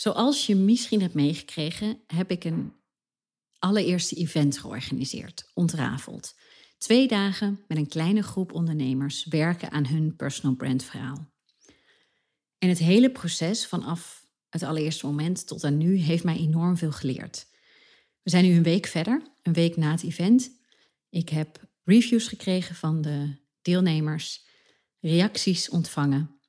Zoals je misschien hebt meegekregen, heb ik een allereerste event georganiseerd, ontrafeld. Twee dagen met een kleine groep ondernemers werken aan hun personal brand verhaal. En het hele proces vanaf het allereerste moment tot aan nu heeft mij enorm veel geleerd. We zijn nu een week verder, een week na het event. Ik heb reviews gekregen van de deelnemers, reacties ontvangen.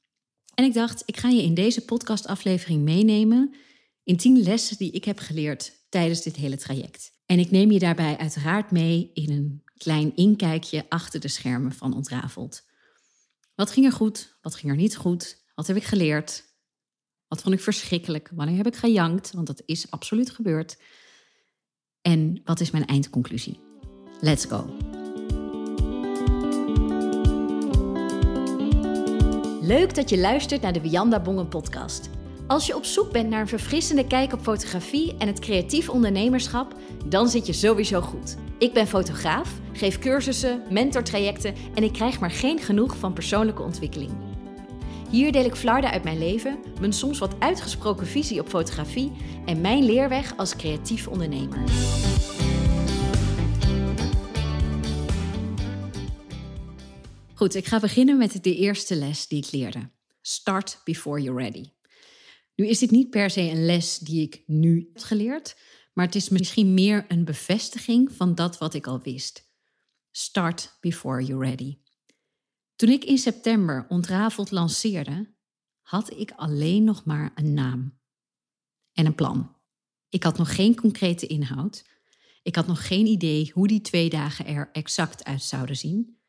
En ik dacht, ik ga je in deze podcastaflevering meenemen in tien lessen die ik heb geleerd tijdens dit hele traject. En ik neem je daarbij uiteraard mee in een klein inkijkje achter de schermen van Ontrafeld. Wat ging er goed? Wat ging er niet goed? Wat heb ik geleerd? Wat vond ik verschrikkelijk? Wanneer heb ik gejankt? Want dat is absoluut gebeurd. En wat is mijn eindconclusie? Let's go! Leuk dat je luistert naar de Wianda Bongen podcast. Als je op zoek bent naar een verfrissende kijk op fotografie en het creatief ondernemerschap, dan zit je sowieso goed. Ik ben fotograaf, geef cursussen, mentortrajecten en ik krijg maar geen genoeg van persoonlijke ontwikkeling. Hier deel ik flarden uit mijn leven, mijn soms wat uitgesproken visie op fotografie en mijn leerweg als creatief ondernemer. Goed, ik ga beginnen met de eerste les die ik leerde. Start before you're ready. Nu is dit niet per se een les die ik nu heb geleerd, maar het is misschien meer een bevestiging van dat wat ik al wist. Start before you're ready. Toen ik in september Ontrafeld lanceerde, had ik alleen nog maar een naam en een plan. Ik had nog geen concrete inhoud. Ik had nog geen idee hoe die twee dagen er exact uit zouden zien.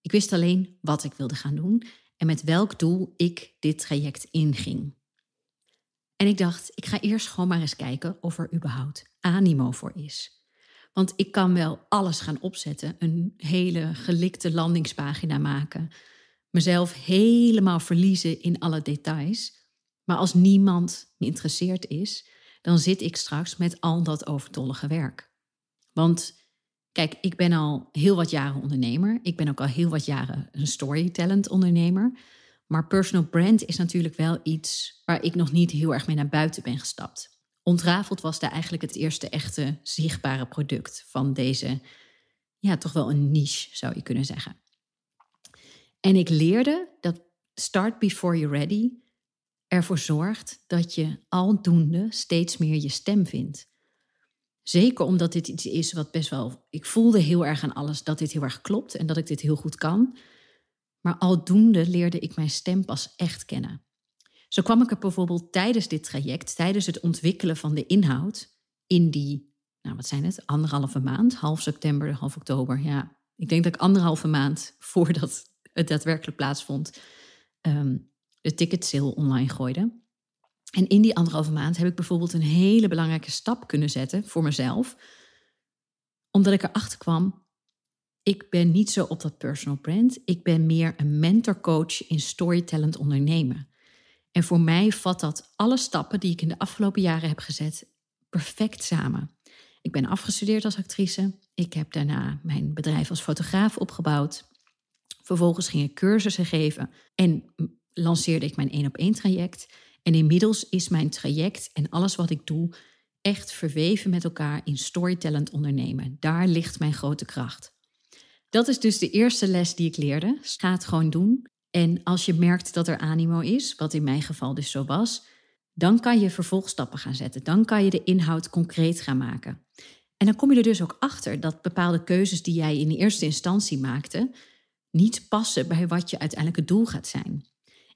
Ik wist alleen wat ik wilde gaan doen en met welk doel ik dit traject inging. En ik dacht, ik ga eerst gewoon maar eens kijken of er überhaupt animo voor is. Want ik kan wel alles gaan opzetten, een hele gelikte landingspagina maken, mezelf helemaal verliezen in alle details. Maar als niemand geïnteresseerd is, dan zit ik straks met al dat overtollige werk. Want Kijk, ik ben al heel wat jaren ondernemer. Ik ben ook al heel wat jaren een storytelling ondernemer. Maar personal brand is natuurlijk wel iets waar ik nog niet heel erg mee naar buiten ben gestapt. Ontrafeld was daar eigenlijk het eerste echte zichtbare product van deze, ja, toch wel een niche zou je kunnen zeggen. En ik leerde dat start before you're ready ervoor zorgt dat je aldoende steeds meer je stem vindt. Zeker omdat dit iets is wat best wel. Ik voelde heel erg aan alles dat dit heel erg klopt en dat ik dit heel goed kan. Maar aldoende leerde ik mijn stem pas echt kennen. Zo kwam ik er bijvoorbeeld tijdens dit traject, tijdens het ontwikkelen van de inhoud, in die, nou wat zijn het, anderhalve maand, half september, half oktober. Ja, ik denk dat ik anderhalve maand voordat het daadwerkelijk plaatsvond, um, de ticket sale online gooide. En in die anderhalve maand heb ik bijvoorbeeld een hele belangrijke stap kunnen zetten voor mezelf. Omdat ik erachter kwam, ik ben niet zo op dat personal brand. Ik ben meer een mentorcoach in storytellend ondernemen. En voor mij vat dat alle stappen die ik in de afgelopen jaren heb gezet perfect samen. Ik ben afgestudeerd als actrice. Ik heb daarna mijn bedrijf als fotograaf opgebouwd. Vervolgens ging ik cursussen geven en lanceerde ik mijn één op één traject. En inmiddels is mijn traject en alles wat ik doe echt verweven met elkaar in storytellend ondernemen. Daar ligt mijn grote kracht. Dat is dus de eerste les die ik leerde. Ga het gewoon doen. En als je merkt dat er animo is, wat in mijn geval dus zo was, dan kan je vervolgstappen gaan zetten. Dan kan je de inhoud concreet gaan maken. En dan kom je er dus ook achter dat bepaalde keuzes die jij in eerste instantie maakte, niet passen bij wat je uiteindelijk het doel gaat zijn.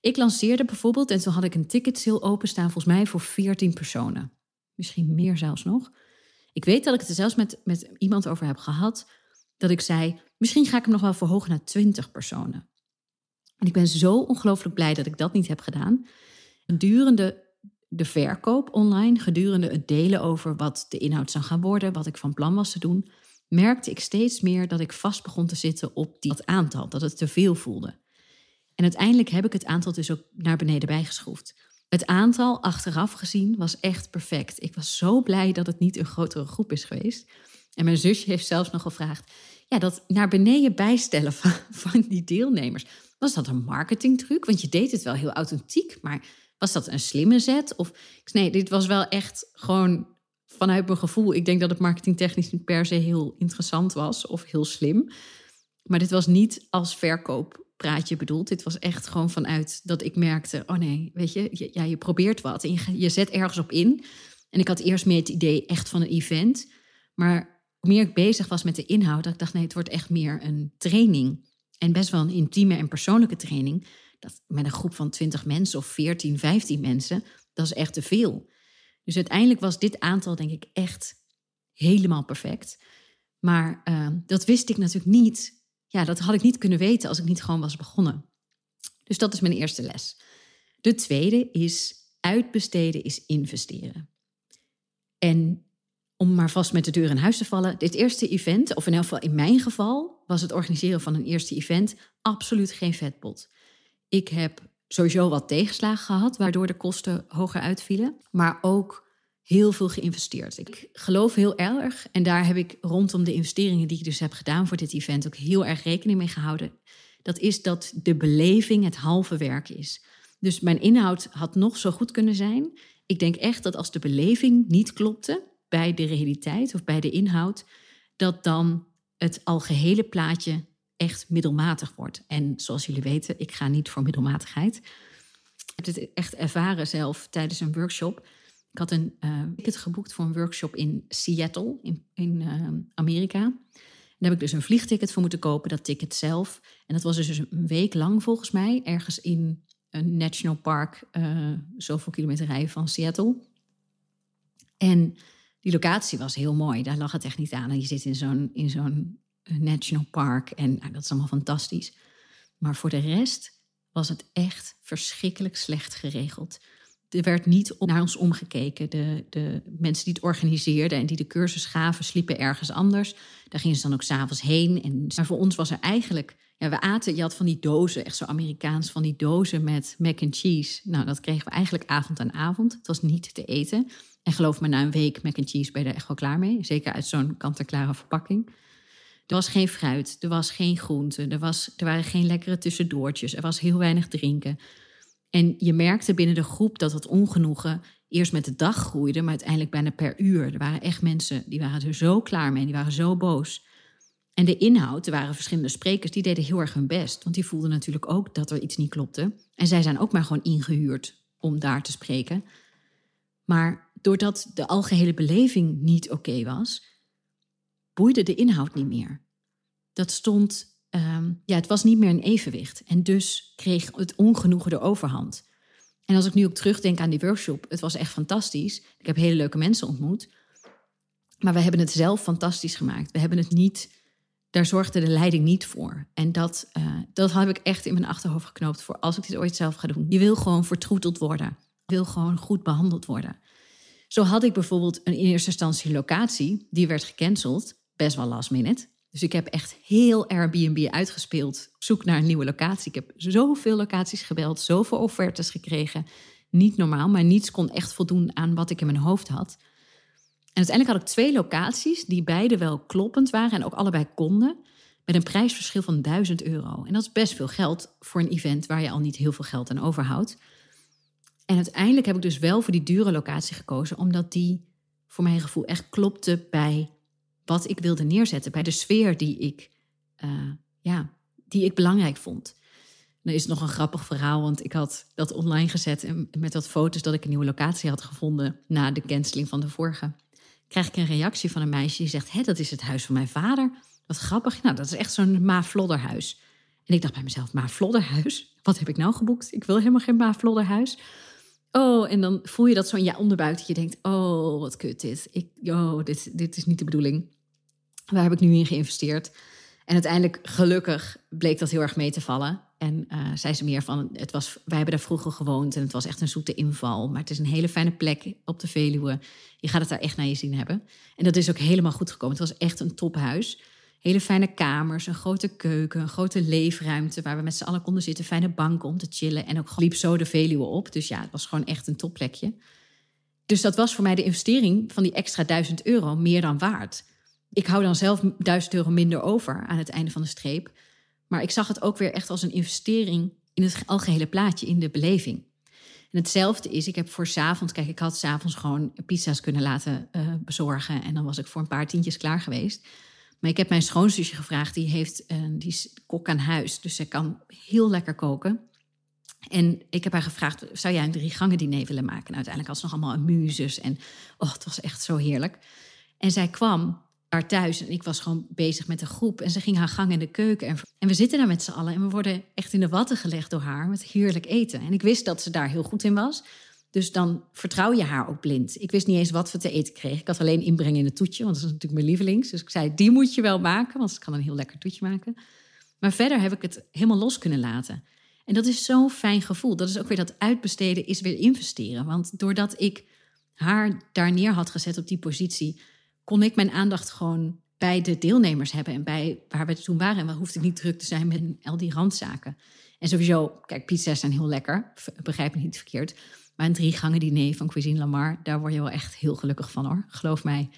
Ik lanceerde bijvoorbeeld, en toen had ik een ticket sale openstaan, volgens mij voor 14 personen. Misschien meer zelfs nog. Ik weet dat ik het er zelfs met, met iemand over heb gehad, dat ik zei, misschien ga ik hem nog wel verhogen naar 20 personen. En ik ben zo ongelooflijk blij dat ik dat niet heb gedaan. Gedurende de verkoop online, gedurende het delen over wat de inhoud zou gaan worden, wat ik van plan was te doen, merkte ik steeds meer dat ik vast begon te zitten op dat aantal, dat het te veel voelde. En uiteindelijk heb ik het aantal dus ook naar beneden bijgeschroefd. Het aantal achteraf gezien was echt perfect. Ik was zo blij dat het niet een grotere groep is geweest. En mijn zusje heeft zelfs nog gevraagd: ja, dat naar beneden bijstellen van, van die deelnemers. Was dat een marketingtruc? Want je deed het wel heel authentiek, maar Was dat een slimme zet? Of nee, dit was wel echt gewoon vanuit mijn gevoel. Ik denk dat het marketingtechnisch niet per se heel interessant was of heel slim. Maar dit was niet als verkooppraatje bedoeld. Dit was echt gewoon vanuit dat ik merkte: oh nee, weet je, je ja, je probeert wat en je, zet ergens op in. En ik had eerst meer het idee echt van een event. Maar hoe meer ik bezig was met de inhoud, dat ik dacht: nee, het wordt echt meer een training. En best wel een intieme en persoonlijke training. Dat met een groep van 20 mensen of 14, 15 mensen, dat is echt te veel. Dus uiteindelijk was dit aantal, denk ik, echt helemaal perfect. Maar uh, dat wist ik natuurlijk niet. Ja, dat had ik niet kunnen weten als ik niet gewoon was begonnen. Dus dat is mijn eerste les. De tweede is uitbesteden is investeren. En om maar vast met de deur in huis te vallen, dit eerste event, of in elk geval in mijn geval, was het organiseren van een eerste event absoluut geen vetpot. Ik heb sowieso wat tegenslagen gehad, waardoor de kosten hoger uitvielen, maar ook heel veel geïnvesteerd. Ik geloof heel erg, en daar heb ik rondom de investeringen die ik dus heb gedaan voor dit event ook heel erg rekening mee gehouden. Dat is dat de beleving het halve werk is. Dus mijn inhoud had nog zo goed kunnen zijn. Ik denk echt dat als de beleving niet klopte bij de realiteit of bij de inhoud, dat dan het algehele plaatje echt middelmatig wordt. En zoals jullie weten, ik ga niet voor middelmatigheid. Ik heb het echt ervaren zelf tijdens een workshop. Ik had een uh, ticket geboekt voor een workshop in Seattle, in, in uh, Amerika. Daar heb ik dus een vliegticket voor moeten kopen, dat ticket zelf. En dat was dus een week lang volgens mij, ergens in een national park, uh, zoveel kilometer rijden van Seattle. En die locatie was heel mooi, daar lag het echt niet aan. Je zit in zo'n, in zo'n national park en nou, dat is allemaal fantastisch. Maar voor de rest was het echt verschrikkelijk slecht geregeld. Er werd niet naar ons omgekeken. De, de mensen die het organiseerden en die de cursus gaven, sliepen ergens anders. Daar gingen ze dan ook s'avonds heen. En, maar voor ons was er eigenlijk... Ja, we aten, je had van die dozen, echt zo Amerikaans, van die dozen met mac and cheese. Nou, dat kregen we eigenlijk avond aan avond. Het was niet te eten. En geloof me, na een week mac and cheese ben je er echt wel klaar mee. Zeker uit zo'n kant-en-klare verpakking. Er was geen fruit, er was geen groente, er, was, er waren geen lekkere tussendoortjes, er was heel weinig drinken. En je merkte binnen de groep dat het ongenoegen eerst met de dag groeide, maar uiteindelijk bijna per uur. Er waren echt mensen die waren er zo klaar mee, die waren zo boos. En de inhoud, er waren verschillende sprekers, die deden heel erg hun best. Want die voelden natuurlijk ook dat er iets niet klopte. En zij zijn ook maar gewoon ingehuurd om daar te spreken. Maar doordat de algehele beleving niet oké was, boeide de inhoud niet meer. Dat stond, ehm, ja, het was niet meer een evenwicht. En dus kreeg het ongenoegen de overhand. En als ik nu ook terugdenk aan die workshop, het was echt fantastisch. Ik heb hele leuke mensen ontmoet. Maar we hebben het zelf fantastisch gemaakt. We hebben het niet, daar zorgde de leiding niet voor. En dat, uh, dat heb ik echt in mijn achterhoofd geknoopt voor als ik dit ooit zelf ga doen. Je wil gewoon vertroeteld worden. Je wil gewoon goed behandeld worden. Zo had ik bijvoorbeeld een in eerste instantie locatie, die werd gecanceld best wel last minute. Dus ik heb echt heel Airbnb uitgespeeld zoek naar een nieuwe locatie. Ik heb zoveel locaties gebeld, zoveel offertes gekregen. Niet normaal, maar niets kon echt voldoen aan wat ik in mijn hoofd had. En uiteindelijk had ik twee locaties die beide wel kloppend waren en ook allebei konden. Met een prijsverschil van 1000 euro. En dat is best veel geld voor een event waar je al niet heel veel geld aan overhoudt. En uiteindelijk heb ik dus wel voor die dure locatie gekozen, omdat die voor mijn gevoel echt klopte bij wat ik wilde neerzetten, bij de sfeer die ik, uh, ja, die ik belangrijk vond. Dan is nog een grappig verhaal, want ik had dat online gezet en met dat foto's dat ik een nieuwe locatie had gevonden na de canceling van de vorige. Krijg ik een reactie van een meisje die zegt: Hé, dat is het huis van mijn vader. Wat grappig. Nou, dat is echt zo'n Ma-Flodderhuis. En ik dacht bij mezelf: Ma-Flodderhuis? Wat heb ik nou geboekt? Ik wil helemaal geen Ma-Flodderhuis. Oh, en dan voel je dat zo in je onderbuik dat je denkt: Oh, wat kut dit. Ik, oh, dit, dit is niet de bedoeling. Waar heb ik nu in geïnvesteerd? En uiteindelijk, gelukkig, bleek dat heel erg mee te vallen. En uh, zei ze meer van: het was, Wij hebben daar vroeger gewoond en het was echt een zoete inval. Maar het is een hele fijne plek op de Veluwe. Je gaat het daar echt naar je zin hebben. En dat is ook helemaal goed gekomen. Het was echt een tophuis. Hele fijne kamers, een grote keuken, een grote leefruimte waar we met z'n allen konden zitten, fijne banken om te chillen. En ook liep zo de Veluwe op. Dus ja, het was gewoon echt een topplekje. Dus dat was voor mij de investering van die extra duizend euro meer dan waard. Ik hou dan zelf duizend euro minder over aan het einde van de streep. Maar ik zag het ook weer echt als een investering in het algehele plaatje, in de beleving. En hetzelfde is, ik heb voor s'avonds, kijk, ik had s'avonds gewoon pizza's kunnen laten uh, bezorgen. En dan was ik voor een paar tientjes klaar geweest. Maar ik heb mijn schoonzusje gevraagd, die, heeft, uh, die is kok aan huis. Dus zij kan heel lekker koken. En ik heb haar gevraagd, zou jij een drie gangen diner willen maken? Nou, uiteindelijk had ze nog allemaal amuses en oh, het was echt zo heerlijk. En zij kwam thuis en ik was gewoon bezig met een groep. En ze ging haar gang in de keuken. En, en we zitten daar met z'n allen en we worden echt in de watten gelegd door haar met heerlijk eten. En ik wist dat ze daar heel goed in was. Dus dan vertrouw je haar ook blind. Ik wist niet eens wat we te eten kregen. Ik had alleen inbrengen in het toetje, want dat is natuurlijk mijn lievelings. Dus ik zei, die moet je wel maken, want ze kan een heel lekker toetje maken. Maar verder heb ik het helemaal los kunnen laten. En dat is zo'n fijn gevoel. Dat is ook weer dat uitbesteden is weer investeren. Want doordat ik haar daar neer had gezet op die positie, kon ik mijn aandacht gewoon bij de deelnemers hebben en bij waar we toen waren. En we hoefden niet druk te zijn met al die randzaken. En sowieso, kijk, pizza's zijn heel lekker, begrijp me niet verkeerd. Maar een drie gangen diner van Cuisine Lamar, daar word je wel echt heel gelukkig van hoor, geloof mij.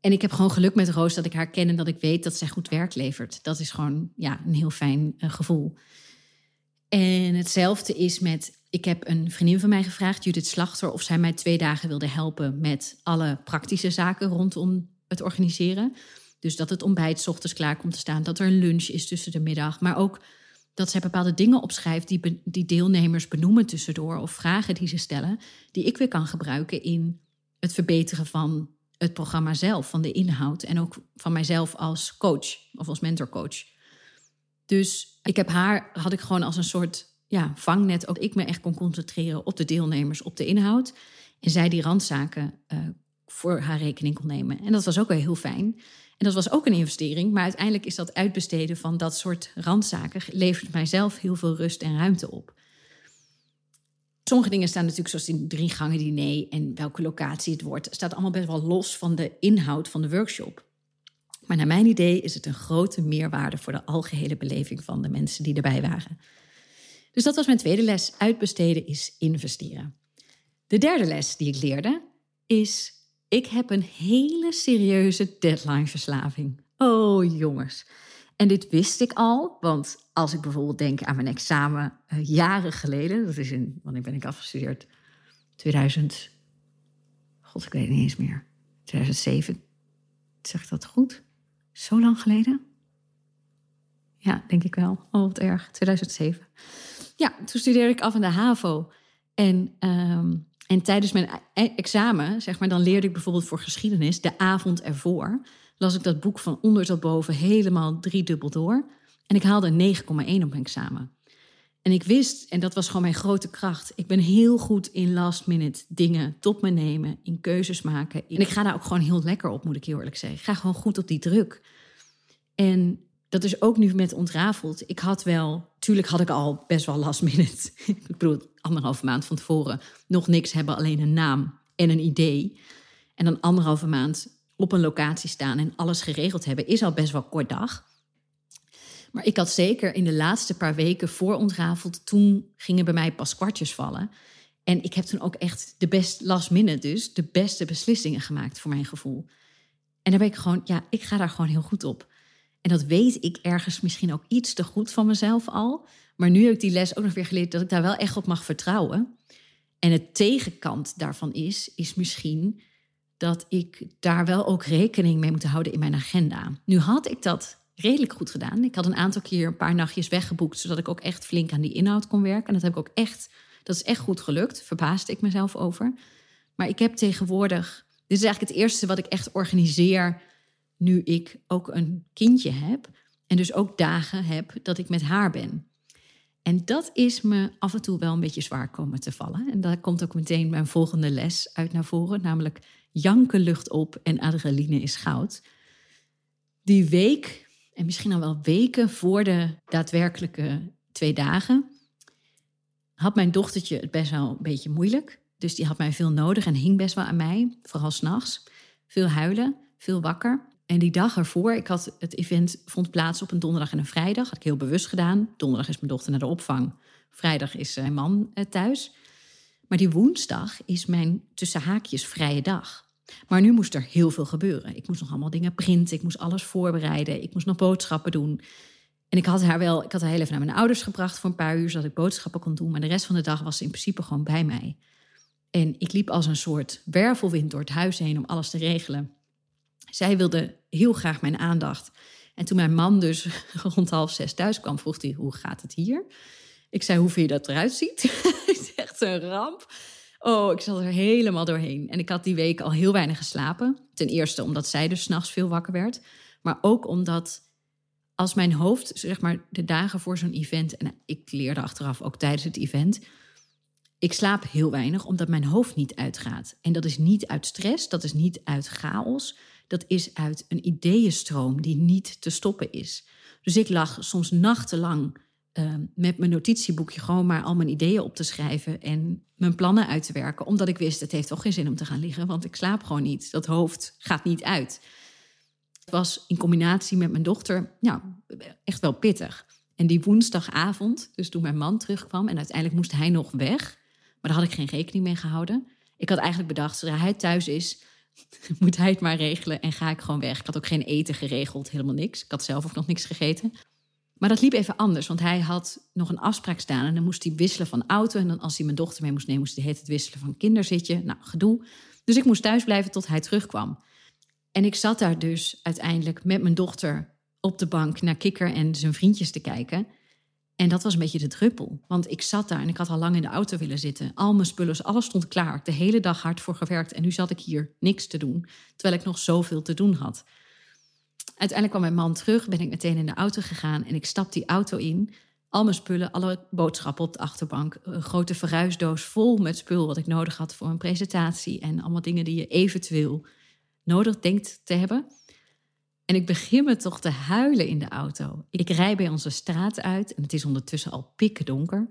En ik heb gewoon geluk met Roos dat ik haar ken en dat ik weet dat zij goed werk levert. Dat is gewoon ja, een heel fijn uh, gevoel. En hetzelfde is met, ik heb een vriendin van mij gevraagd, Judith Slachter, of zij mij twee dagen wilde helpen met alle praktische zaken rondom het organiseren. Dus dat het ontbijt ochtends klaar komt te staan, dat er een lunch is tussen de middag, maar ook dat zij bepaalde dingen opschrijft die, die deelnemers benoemen tussendoor of vragen die ze stellen, die ik weer kan gebruiken in het verbeteren van het programma zelf, van de inhoud en ook van mijzelf als coach of als mentorcoach. Dus ik heb haar, had ik gewoon als een soort ja, vangnet, ook ik me echt kon concentreren op de deelnemers, op de inhoud. En zij die randzaken uh, voor haar rekening kon nemen. En dat was ook wel heel fijn. En dat was ook een investering, maar uiteindelijk is dat uitbesteden van dat soort randzaken levert mijzelf heel veel rust en ruimte op. Sommige dingen staan natuurlijk zoals in drie gangen diner en welke locatie het wordt, staat allemaal best wel los van de inhoud van de workshop. Maar naar mijn idee is het een grote meerwaarde voor de algehele beleving van de mensen die erbij waren. Dus dat was mijn tweede les. Uitbesteden is investeren. De derde les die ik leerde is: ik heb een hele serieuze deadline-verslaving. Oh jongens. En dit wist ik al, want als ik bijvoorbeeld denk aan mijn examen uh, jaren geleden, dat is in, wanneer ben ik afgestudeerd? 2000, god, ik weet het niet eens meer. 2007, zeg ik dat goed? Zo lang geleden? Ja, denk ik wel. Oh, wat erg. 2007. Ja, toen studeerde ik af aan de HAVO. En, ehm, en tijdens mijn e-, examen, zeg maar, dan leerde ik bijvoorbeeld voor geschiedenis, de avond ervoor, las ik dat boek van onder tot boven helemaal driedubbel door. En ik haalde een 9,1 op mijn examen. En ik wist, en dat was gewoon mijn grote kracht, ik ben heel goed in last minute dingen tot me nemen, in keuzes maken. En ik ga daar ook gewoon heel lekker op, moet ik heel eerlijk zeggen. Ik ga gewoon goed op die druk. En dat is ook nu met ontrafeld. Ik had wel, tuurlijk had ik al best wel last minute. ik bedoel, anderhalve maand van tevoren nog niks hebben, alleen een naam en een idee. En dan anderhalve maand op een locatie staan en alles geregeld hebben, is al best wel kort dag. Maar ik had zeker in de laatste paar weken voor ontrafeld, toen gingen bij mij pas kwartjes vallen. En ik heb toen ook echt de best last minute dus, de beste beslissingen gemaakt voor mijn gevoel. En daar ben ik gewoon, ja, ik ga daar gewoon heel goed op. En dat weet ik ergens misschien ook iets te goed van mezelf al. Maar nu heb ik die les ook nog weer geleerd dat ik daar wel echt op mag vertrouwen. En het tegenkant daarvan is, is misschien dat ik daar wel ook rekening mee moet houden in mijn agenda. Nu had ik dat redelijk goed gedaan. Ik had een aantal keer een paar nachtjes weggeboekt, zodat ik ook echt flink aan die inhoud kon werken. En dat heb ik ook echt, dat is echt goed gelukt. Verbaasde ik mezelf over. Maar ik heb tegenwoordig, dit is eigenlijk het eerste wat ik echt organiseer nu ik ook een kindje heb. En dus ook dagen heb dat ik met haar ben. En dat is me af en toe wel een beetje zwaar komen te vallen. En daar komt ook meteen mijn volgende les uit naar voren, namelijk janken lucht op en adrenaline is goud. Die week en misschien al wel weken voor de daadwerkelijke twee dagen, had mijn dochtertje het best wel een beetje moeilijk. Dus die had mij veel nodig en hing best wel aan mij, vooral s'nachts. Veel huilen, veel wakker. En die dag ervoor, ik had het event vond plaats op een donderdag en een vrijdag. Had ik heel bewust gedaan. Donderdag is mijn dochter naar de opvang. Vrijdag is mijn man eh, thuis. Maar die woensdag is mijn tussen haakjes vrije dag. Maar nu moest er heel veel gebeuren. Ik moest nog allemaal dingen printen, ik moest alles voorbereiden, ik moest nog boodschappen doen. En ik had haar wel, ik had haar heel even naar mijn ouders gebracht voor een paar uur, zodat ik boodschappen kon doen. Maar de rest van de dag was in principe gewoon bij mij. En ik liep als een soort wervelwind door het huis heen om alles te regelen. Zij wilde heel graag mijn aandacht. En toen mijn man dus rond half zes thuis kwam, vroeg hij: Hoe gaat het hier? Ik zei: Hoe je dat eruit ziet? Het is echt een ramp. Oh, ik zat er helemaal doorheen. En ik had die week al heel weinig geslapen. Ten eerste omdat zij dus s'nachts veel wakker werd. Maar ook omdat als mijn hoofd, zeg maar de dagen voor zo'n event... en ik leerde achteraf ook tijdens het event... ik slaap heel weinig omdat mijn hoofd niet uitgaat. En dat is niet uit stress, dat is niet uit chaos... dat is uit een ideeënstroom die niet te stoppen is. Dus ik lag soms nachtenlang uh, met mijn notitieboekje gewoon maar al mijn ideeën op te schrijven en mijn plannen uit te werken. Omdat ik wist, het heeft toch geen zin om te gaan liggen, want ik slaap gewoon niet. Dat hoofd gaat niet uit. Het was in combinatie met mijn dochter ja, echt wel pittig. En die woensdagavond, dus toen mijn man terugkwam en uiteindelijk moest hij nog weg, maar daar had ik geen rekening mee gehouden. Ik had eigenlijk bedacht, zodra hij thuis is, moet hij het maar regelen en ga ik gewoon weg. Ik had ook geen eten geregeld, helemaal niks. Ik had zelf ook nog niks gegeten. Maar dat liep even anders, want hij had nog een afspraak staan en dan moest hij wisselen van auto. En dan als hij mijn dochter mee moest nemen, moest hij het wisselen van kinderzitje. Nou, gedoe. Dus ik moest thuis blijven tot hij terugkwam. En ik zat daar dus uiteindelijk met mijn dochter op de bank naar Kikker en zijn vriendjes te kijken. En dat was een beetje de druppel. Want ik zat daar en ik had al lang in de auto willen zitten. Al mijn spullen, alles stond klaar. Ik de hele dag hard voor gewerkt. En nu zat ik hier niks te doen. Terwijl ik nog zoveel te doen had. Uiteindelijk kwam mijn man terug, ben ik meteen in de auto gegaan en ik stap die auto in. Al mijn spullen, alle boodschappen op de achterbank. Een grote verhuisdoos vol met spul wat ik nodig had voor een presentatie. En allemaal dingen die je eventueel nodig denkt te hebben. En ik begin me toch te huilen in de auto. Ik rij bij onze straat uit en het is ondertussen al pikken donker.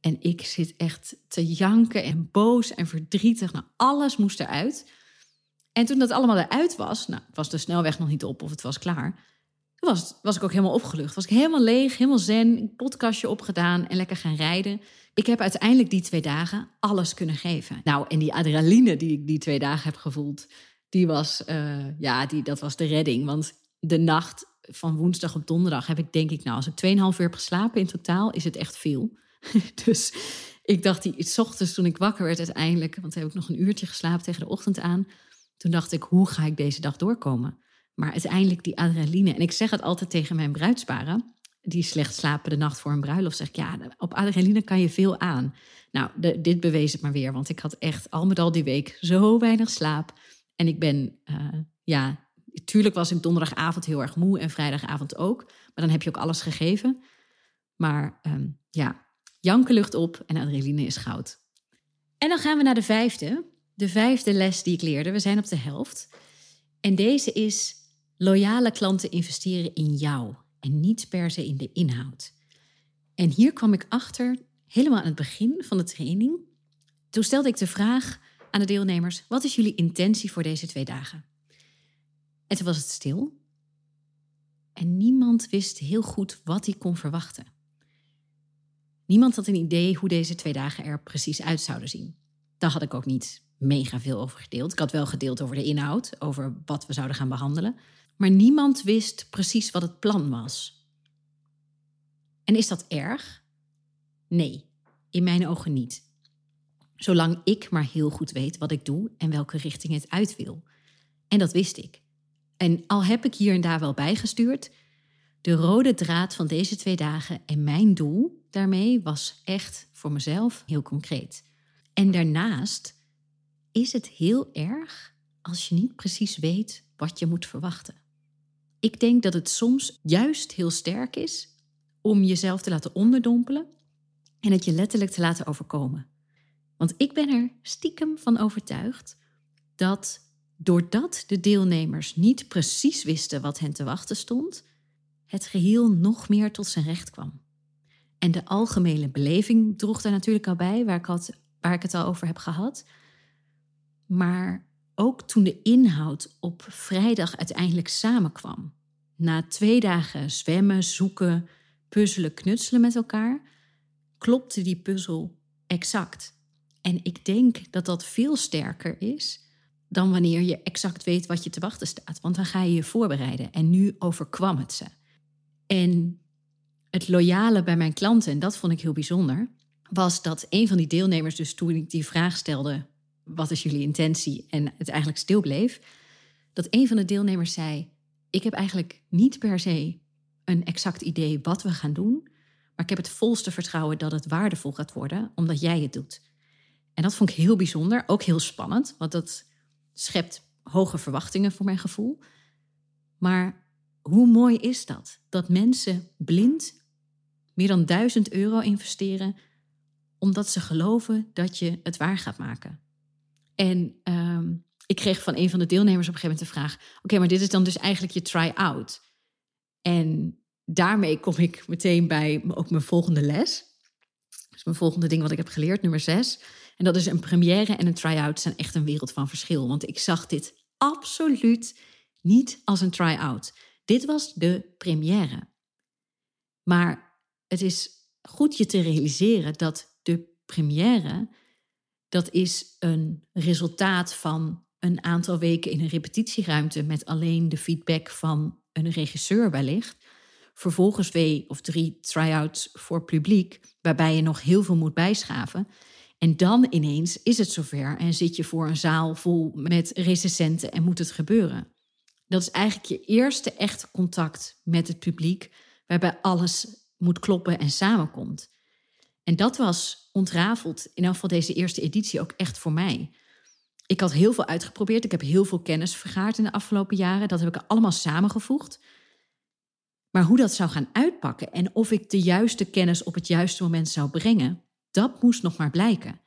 En ik zit echt te janken en boos en verdrietig. Nou, alles moest eruit. En toen dat allemaal eruit was, nou, was de snelweg nog niet op of het was klaar. Was, was ik ook helemaal opgelucht. Was ik helemaal leeg, helemaal zen, podcastje opgedaan en lekker gaan rijden. Ik heb uiteindelijk die twee dagen alles kunnen geven. Nou, en die adrenaline die ik die twee dagen heb gevoeld, die was, uh, ja, die, dat was de redding. Want de nacht van woensdag op donderdag heb ik denk ik, nou, als ik 2,5 uur heb geslapen in totaal, is het echt veel. dus ik dacht, die, s ochtends toen ik wakker werd uiteindelijk, want heb ik nog een uurtje geslapen tegen de ochtend aan toen dacht ik, hoe ga ik deze dag doorkomen? Maar uiteindelijk die adrenaline. En ik zeg het altijd tegen mijn bruidsparen, die slecht slapen de nacht voor een bruiloft. Zeg ik, ja, op adrenaline kan je veel aan. Nou, dit bewees het maar weer. Want ik had echt al met al die week zo weinig slaap. En ik ben, uh, ja, tuurlijk was ik donderdagavond heel erg moe en vrijdagavond ook. Maar dan heb je ook alles gegeven. Maar um, ja, janken lucht op en adrenaline is goud. En dan gaan we naar de vijfde de vijfde les die ik leerde. We zijn op de helft. En deze is: loyale klanten investeren in jou en niet per se in de inhoud. En hier kwam ik achter, helemaal aan het begin van de training. Toen stelde ik de vraag aan de deelnemers: wat is jullie intentie voor deze twee dagen? En toen was het stil. En niemand wist heel goed wat hij kon verwachten. Niemand had een idee hoe deze twee dagen er precies uit zouden zien. Dat had ik ook niet mega veel over gedeeld. Ik had wel gedeeld over de inhoud, over wat we zouden gaan behandelen. Maar niemand wist precies wat het plan was. En is dat erg? Nee, in mijn ogen niet. Zolang ik maar heel goed weet wat ik doe en welke richting het uit wil. En dat wist ik. En al heb ik hier en daar wel bijgestuurd, de rode draad van deze twee dagen en mijn doel daarmee was echt voor mezelf heel concreet. En daarnaast is het heel erg als je niet precies weet wat je moet verwachten. Ik denk dat het soms juist heel sterk is om jezelf te laten onderdompelen en het je letterlijk te laten overkomen. Want ik ben er stiekem van overtuigd dat doordat de deelnemers niet precies wisten wat hen te wachten stond, het geheel nog meer tot zijn recht kwam. En de algemene beleving droeg daar natuurlijk al bij, waar ik, had, waar ik het al over heb gehad. Maar ook toen de inhoud op vrijdag uiteindelijk samenkwam, na twee dagen zwemmen, zoeken, puzzelen, knutselen met elkaar, klopte die puzzel exact. En ik denk dat dat veel sterker is dan wanneer je exact weet wat je te wachten staat. Want dan ga je je voorbereiden. En nu overkwam het ze. En het loyale bij mijn klanten, en dat vond ik heel bijzonder, was dat een van die deelnemers, dus toen ik die vraag stelde: wat is jullie intentie? En het eigenlijk stil bleef, dat een van de deelnemers zei: Ik heb eigenlijk niet per se een exact idee wat we gaan doen, maar ik heb het volste vertrouwen dat het waardevol gaat worden, omdat jij het doet. En dat vond ik heel bijzonder, ook heel spannend, want dat schept hoge verwachtingen voor mijn gevoel. Maar hoe mooi is dat? Dat mensen blind meer dan 1000 euro investeren omdat ze geloven dat je het waar gaat maken. En ehm, ik kreeg van een van de deelnemers op een gegeven moment de vraag: Oké, maar dit is dan dus eigenlijk je try-out. En daarmee kom ik meteen bij ook mijn volgende les. Dus mijn volgende ding wat ik heb geleerd, nummer 6. En dat is een première en een try-out zijn echt een wereld van verschil. Want ik zag dit absoluut niet als een try-out. Dit was de première. Maar het is goed je te realiseren dat de première, dat is een resultaat van een aantal weken in een repetitieruimte met alleen de feedback van een regisseur wellicht. Vervolgens twee of drie try-outs voor publiek, waarbij je nog heel veel moet bijschaven. En dan ineens is het zover en zit je voor een zaal vol met recensenten en moet het gebeuren. Dat is eigenlijk je eerste echte contact met het publiek, waarbij alles moet kloppen en samenkomt. En dat was ontrafeld, in elk geval deze eerste editie, ook echt voor mij. Ik had heel veel uitgeprobeerd. Ik heb heel veel kennis vergaard in de afgelopen jaren. Dat heb ik allemaal samengevoegd. Maar hoe dat zou gaan uitpakken en of ik de juiste kennis op het juiste moment zou brengen, dat moest nog maar blijken.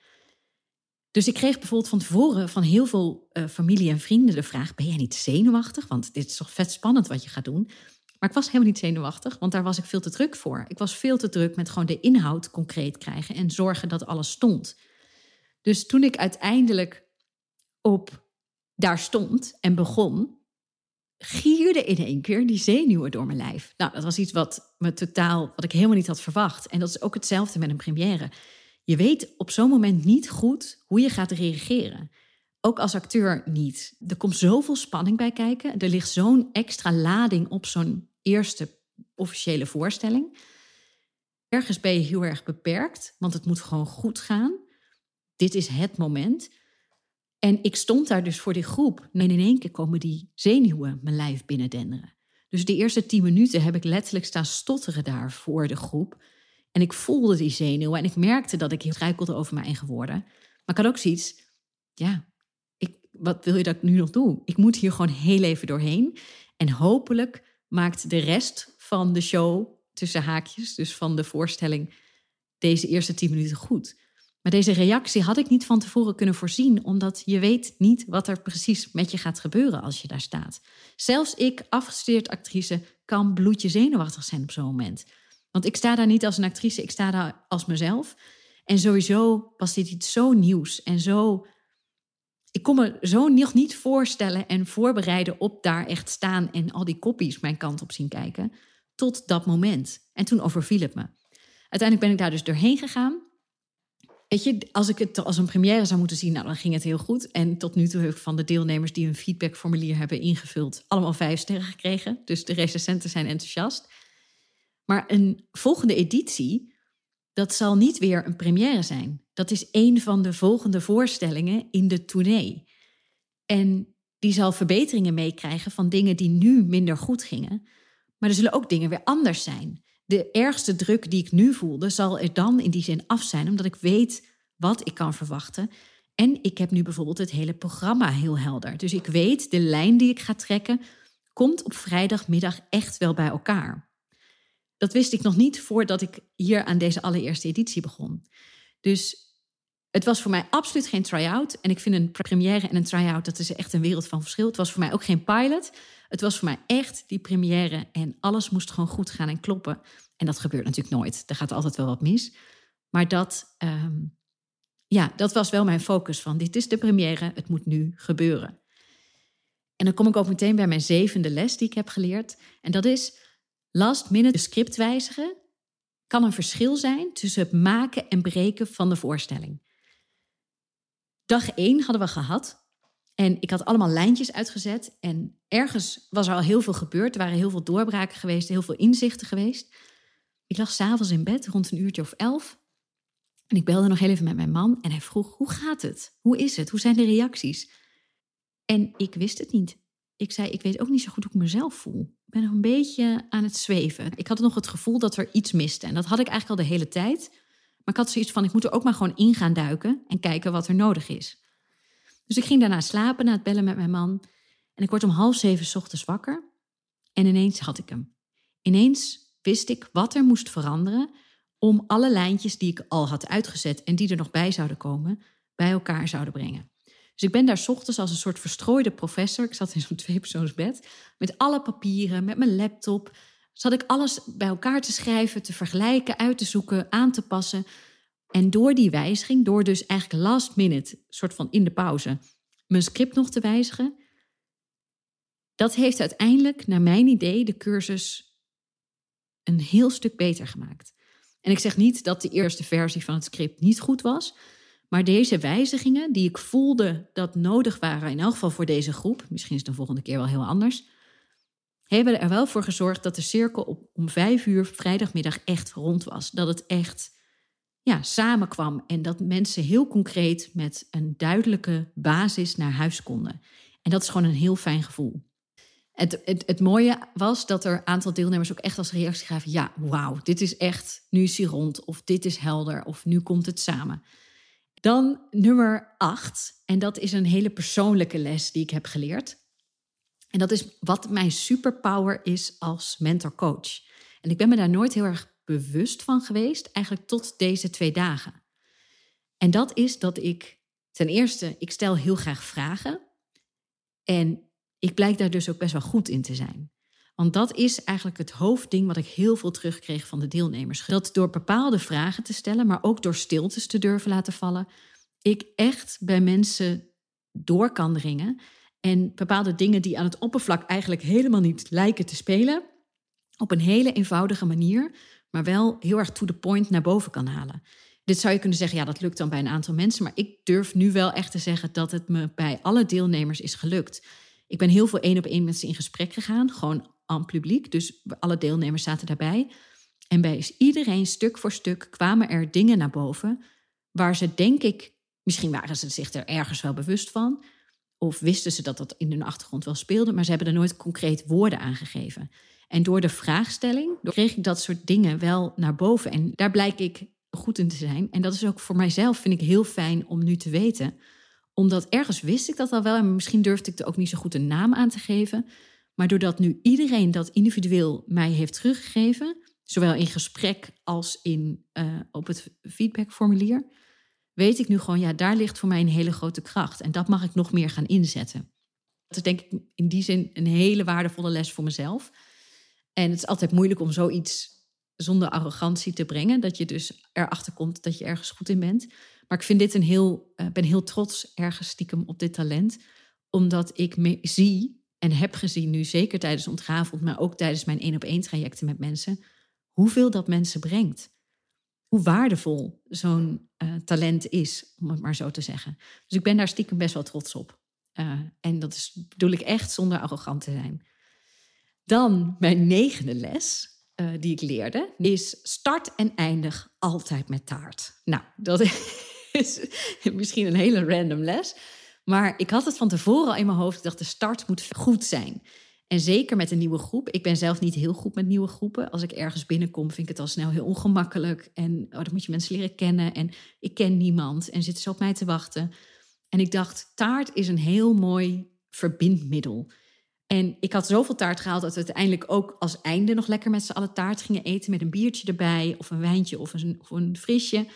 Dus ik kreeg bijvoorbeeld van tevoren van heel veel uh, familie en vrienden de vraag: Ben jij niet zenuwachtig? Want dit is toch vet spannend wat je gaat doen. Maar ik was helemaal niet zenuwachtig, want daar was ik veel te druk voor. Ik was veel te druk met gewoon de inhoud concreet krijgen en zorgen dat alles stond. Dus toen ik uiteindelijk op daar stond en begon, gierde in één keer die zenuwen door mijn lijf. Nou, dat was iets wat me totaal, wat ik helemaal niet had verwacht. En dat is ook hetzelfde met een première. Je weet op zo'n moment niet goed hoe je gaat reageren. Ook als acteur niet. Er komt zoveel spanning bij kijken. Er ligt zo'n extra lading op zo'n eerste officiële voorstelling. Ergens ben je heel erg beperkt, want het moet gewoon goed gaan. Dit is het moment. En ik stond daar dus voor die groep. En in één keer komen die zenuwen mijn lijf binnendenderen. Dus de eerste tien minuten heb ik letterlijk staan stotteren daar voor de groep. En ik voelde die zenuwen en ik merkte dat ik struikelde over mijn eigen woorden. Maar ik had ook zoiets, ja, ik, wat wil je dat ik nu nog doe? Ik moet hier gewoon heel even doorheen. En hopelijk maakt de rest van de show, tussen haakjes, dus van de voorstelling, deze eerste tien minuten goed. Maar deze reactie had ik niet van tevoren kunnen voorzien, omdat je weet niet wat er precies met je gaat gebeuren als je daar staat. Zelfs ik, afgestudeerd actrice, kan bloedje zenuwachtig zijn op zo'n moment. Want ik sta daar niet als een actrice, ik sta daar als mezelf. En sowieso was dit iets zo nieuws en zo. Ik kon me zo nog niet voorstellen en voorbereiden op daar echt staan en al die koppies mijn kant op zien kijken. Tot dat moment. En toen overviel het me. Uiteindelijk ben ik daar dus doorheen gegaan. Weet je, als ik het als een première zou moeten zien, nou, dan ging het heel goed. En tot nu toe heb ik van de deelnemers die een feedbackformulier hebben ingevuld, allemaal vijf sterren gekregen. Dus de recensenten zijn enthousiast. Maar een volgende editie, dat zal niet weer een première zijn. Dat is een van de volgende voorstellingen in de tournee. En die zal verbeteringen meekrijgen van dingen die nu minder goed gingen. Maar er zullen ook dingen weer anders zijn. De ergste druk die ik nu voelde, zal er dan in die zin af zijn, omdat ik weet wat ik kan verwachten. En ik heb nu bijvoorbeeld het hele programma heel helder. Dus ik weet, de lijn die ik ga trekken, komt op vrijdagmiddag echt wel bij elkaar. Dat wist ik nog niet voordat ik hier aan deze allereerste editie begon. Dus het was voor mij absoluut geen try-out. En ik vind een première en een try-out, dat is echt een wereld van verschil. Het was voor mij ook geen pilot. Het was voor mij echt die première en alles moest gewoon goed gaan en kloppen. En dat gebeurt natuurlijk nooit. Er gaat altijd wel wat mis. Maar dat, ehm, ja, dat was wel mijn focus van dit is de première, het moet nu gebeuren. En dan kom ik ook meteen bij mijn zevende les die ik heb geleerd. En dat is Last minute script wijzigen kan een verschil zijn tussen het maken en breken van de voorstelling. Dag 1 hadden we gehad en ik had allemaal lijntjes uitgezet en ergens was er al heel veel gebeurd. Er waren heel veel doorbraken geweest, heel veel inzichten geweest. ik lag s'avonds in bed rond een uurtje of elf. En ik belde nog heel even met mijn man en hij vroeg, hoe gaat het? Hoe is het? Hoe zijn de reacties? En ik wist het niet. Ik zei, ik weet ook niet zo goed hoe ik mezelf voel. Ik ben nog een beetje aan het zweven. Ik had nog het gevoel dat er iets miste. En dat had ik eigenlijk al de hele tijd. Maar ik had zoiets van, ik moet er ook maar gewoon in gaan duiken en kijken wat er nodig is. Dus ik ging daarna slapen na het bellen met mijn man. En ik word om half zeven ochtends wakker. En ineens had ik hem. Ineens wist ik wat er moest veranderen om alle lijntjes die ik al had uitgezet en die er nog bij zouden komen, bij elkaar zouden brengen. Dus ik ben daar ochtends als een soort verstrooide professor. Ik zat in zo'n tweepersoonsbed met alle papieren, met mijn laptop. Zat ik alles bij elkaar te schrijven, te vergelijken, uit te zoeken, aan te passen. En door die wijziging, door dus eigenlijk last minute, soort van in de pauze, mijn script nog te wijzigen, dat heeft uiteindelijk, naar mijn idee, de cursus een heel stuk beter gemaakt. En ik zeg niet dat de eerste versie van het script niet goed was, maar deze wijzigingen die ik voelde dat nodig waren, in elk geval voor deze groep, misschien is het de volgende keer wel heel anders, hebben er wel voor gezorgd dat de cirkel op, om vijf uur vrijdagmiddag echt rond was. Dat het echt ja, samenkwam en dat mensen heel concreet met een duidelijke basis naar huis konden. En dat is gewoon een heel fijn gevoel. Het, het, het mooie was dat er een aantal deelnemers ook echt als reactie gaven: ja, wauw, dit is echt, nu is hij rond, of dit is helder, of nu komt het samen. Dan nummer acht, en dat is een hele persoonlijke les die ik heb geleerd. En dat is wat mijn superpower is als mentor-coach. En ik ben me daar nooit heel erg bewust van geweest, eigenlijk tot deze twee dagen. En dat is dat ik, ten eerste, ik stel heel graag vragen. En ik blijk daar dus ook best wel goed in te zijn. Want dat is eigenlijk het hoofdding wat ik heel veel terugkreeg van de deelnemers. Dat door bepaalde vragen te stellen, maar ook door stiltes te durven laten vallen, ik echt bij mensen door kan dringen. En bepaalde dingen die aan het oppervlak eigenlijk helemaal niet lijken te spelen, op een hele eenvoudige manier, maar wel heel erg to the point naar boven kan halen. Dit zou je kunnen zeggen, ja, dat lukt dan bij een aantal mensen, maar ik durf nu wel echt te zeggen dat het me bij alle deelnemers is gelukt. Ik ben heel veel één op één met ze in gesprek gegaan, gewoon aan publiek. Dus alle deelnemers zaten daarbij. En bij iedereen stuk voor stuk kwamen er dingen naar boven waar ze, denk ik, misschien waren ze zich er ergens wel bewust van. Of wisten ze dat dat in hun achtergrond wel speelde, maar ze hebben er nooit concreet woorden aan gegeven. En door de vraagstelling kreeg ik dat soort dingen wel naar boven. En daar blijk ik goed in te zijn. En dat is ook voor mijzelf, vind ik heel fijn om nu te weten omdat ergens wist ik dat al wel en misschien durfde ik er ook niet zo goed een naam aan te geven. Maar doordat nu iedereen dat individueel mij heeft teruggegeven, zowel in gesprek als in, uh, op het feedbackformulier, weet ik nu gewoon, ja, daar ligt voor mij een hele grote kracht. En dat mag ik nog meer gaan inzetten. Dat is denk ik in die zin een hele waardevolle les voor mezelf. En het is altijd moeilijk om zoiets zonder arrogantie te brengen. Dat je dus erachter komt dat je ergens goed in bent. Maar ik vind dit een heel, uh, ben heel trots ergens stiekem op dit talent. Omdat ik me zie en heb gezien nu, zeker tijdens ontravond, maar ook tijdens mijn één op één trajecten met mensen, hoeveel dat mensen brengt. Hoe waardevol zo'n uh, talent is, om het maar zo te zeggen. Dus ik ben daar stiekem best wel trots op. Uh, en dat is, bedoel ik echt zonder arrogant te zijn. Dan mijn negende les, uh, die ik leerde, is start en eindig altijd met taart. Nou, dat is misschien een hele random les. Maar ik had het van tevoren al in mijn hoofd. Ik dacht, de start moet goed zijn. En zeker met een nieuwe groep. Ik ben zelf niet heel goed met nieuwe groepen. Als ik ergens binnenkom, vind ik het al snel heel ongemakkelijk. En oh, dan moet je mensen leren kennen. En ik ken niemand. En zitten ze op mij te wachten. En ik dacht, taart is een heel mooi verbindmiddel. En ik had zoveel taart gehaald dat we uiteindelijk ook als einde nog lekker met z'n allen taart gingen eten. Met een biertje erbij, of een wijntje, of een, of een frisje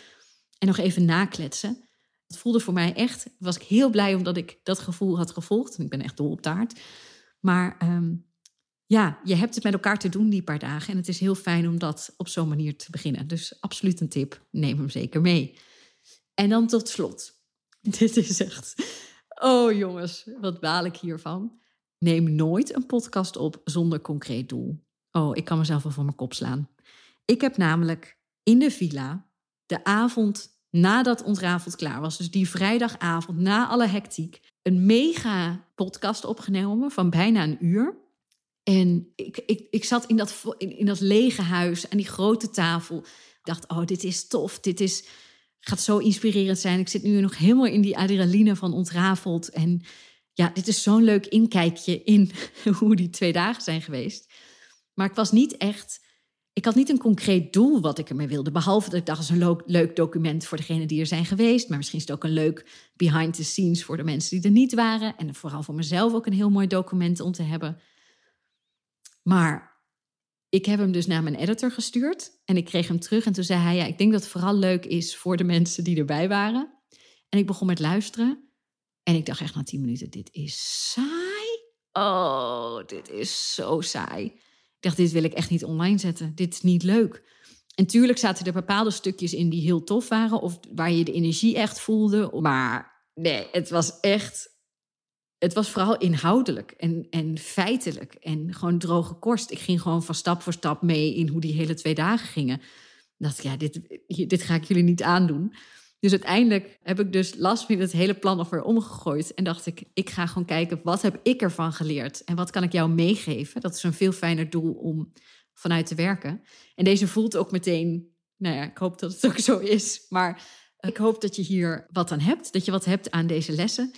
en nog even nakletsen. Het voelde voor mij echt, was ik heel blij omdat ik dat gevoel had gevolgd. Ik ben echt dol op taart. Maar ehm, ja, je hebt het met elkaar te doen die paar dagen. En het is heel fijn om dat op zo'n manier te beginnen. Dus absoluut een tip. Neem hem zeker mee. En dan tot slot. Dit is echt. Oh jongens, wat baal ik hiervan. Neem nooit een podcast op zonder concreet doel. Oh, ik kan mezelf wel voor mijn kop slaan. Ik heb namelijk in de villa de avond nadat ontrafeld klaar was, dus die vrijdagavond na alle hectiek, een mega podcast opgenomen van bijna een uur. En ik, ik, ik zat in dat, in, in dat lege huis aan die grote tafel. Ik dacht, oh, dit is tof. Dit is, gaat zo inspirerend zijn. Ik zit nu nog helemaal in die adrenaline van ontrafeld. En ja, dit is zo'n leuk inkijkje in hoe die twee dagen zijn geweest. Maar ik was niet echt. Ik had niet een concreet doel wat ik ermee wilde. Behalve dat ik dacht, is een leuk, document voor degenen die er zijn geweest. Maar misschien is het ook een leuk behind the scenes voor de mensen die er niet waren. En vooral voor mezelf ook een heel mooi document om te hebben. Maar ik heb hem dus naar mijn editor gestuurd. En ik kreeg hem terug. En toen zei hij, ja, ik denk dat het vooral leuk is voor de mensen die erbij waren. En ik begon met luisteren. En ik dacht echt na tien minuten, dit is saai. Oh, dit is zo saai. Dacht, dit wil ik echt niet online zetten. Dit is niet leuk. En tuurlijk zaten er bepaalde stukjes in die heel tof waren. Of waar je de energie echt voelde. Maar nee, het was echt... Het was vooral inhoudelijk en, en feitelijk. En gewoon droge korst. Ik ging gewoon van stap voor stap mee in hoe die hele twee dagen gingen. dacht ik, ja, dit, dit ga ik jullie niet aandoen. Dus uiteindelijk heb ik dus last van het hele plan nog weer omgegooid. En dacht ik, ik ga gewoon kijken, wat heb ik ervan geleerd? En wat kan ik jou meegeven? Dat is een veel fijner doel om vanuit te werken. En deze voelt ook meteen, nou ja, ik hoop dat het ook zo is. Maar ik hoop dat je hier wat aan hebt. Dat je wat hebt aan deze lessen.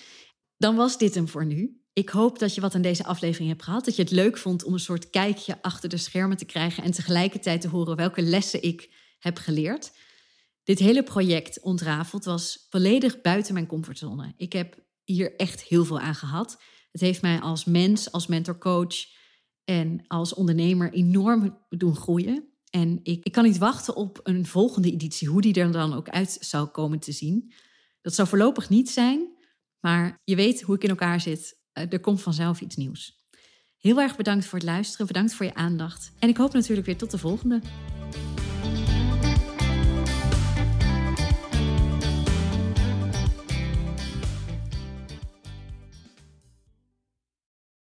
Dan was dit hem voor nu. Ik hoop dat je wat aan deze aflevering hebt gehad. Dat je het leuk vond om een soort kijkje achter de schermen te krijgen. En tegelijkertijd te horen welke lessen ik heb geleerd. Dit hele project ontrafeld was volledig buiten mijn comfortzone. Ik heb hier echt heel veel aan gehad. Het heeft mij als mens, als mentorcoach en als ondernemer enorm doen groeien. En ik, ik kan niet wachten op een volgende editie, hoe die er dan ook uit zou komen te zien. Dat zou voorlopig niet zijn, maar je weet hoe ik in elkaar zit. Eh, er komt vanzelf iets nieuws. Heel erg bedankt voor het luisteren, bedankt voor je aandacht. En ik hoop natuurlijk weer tot de volgende.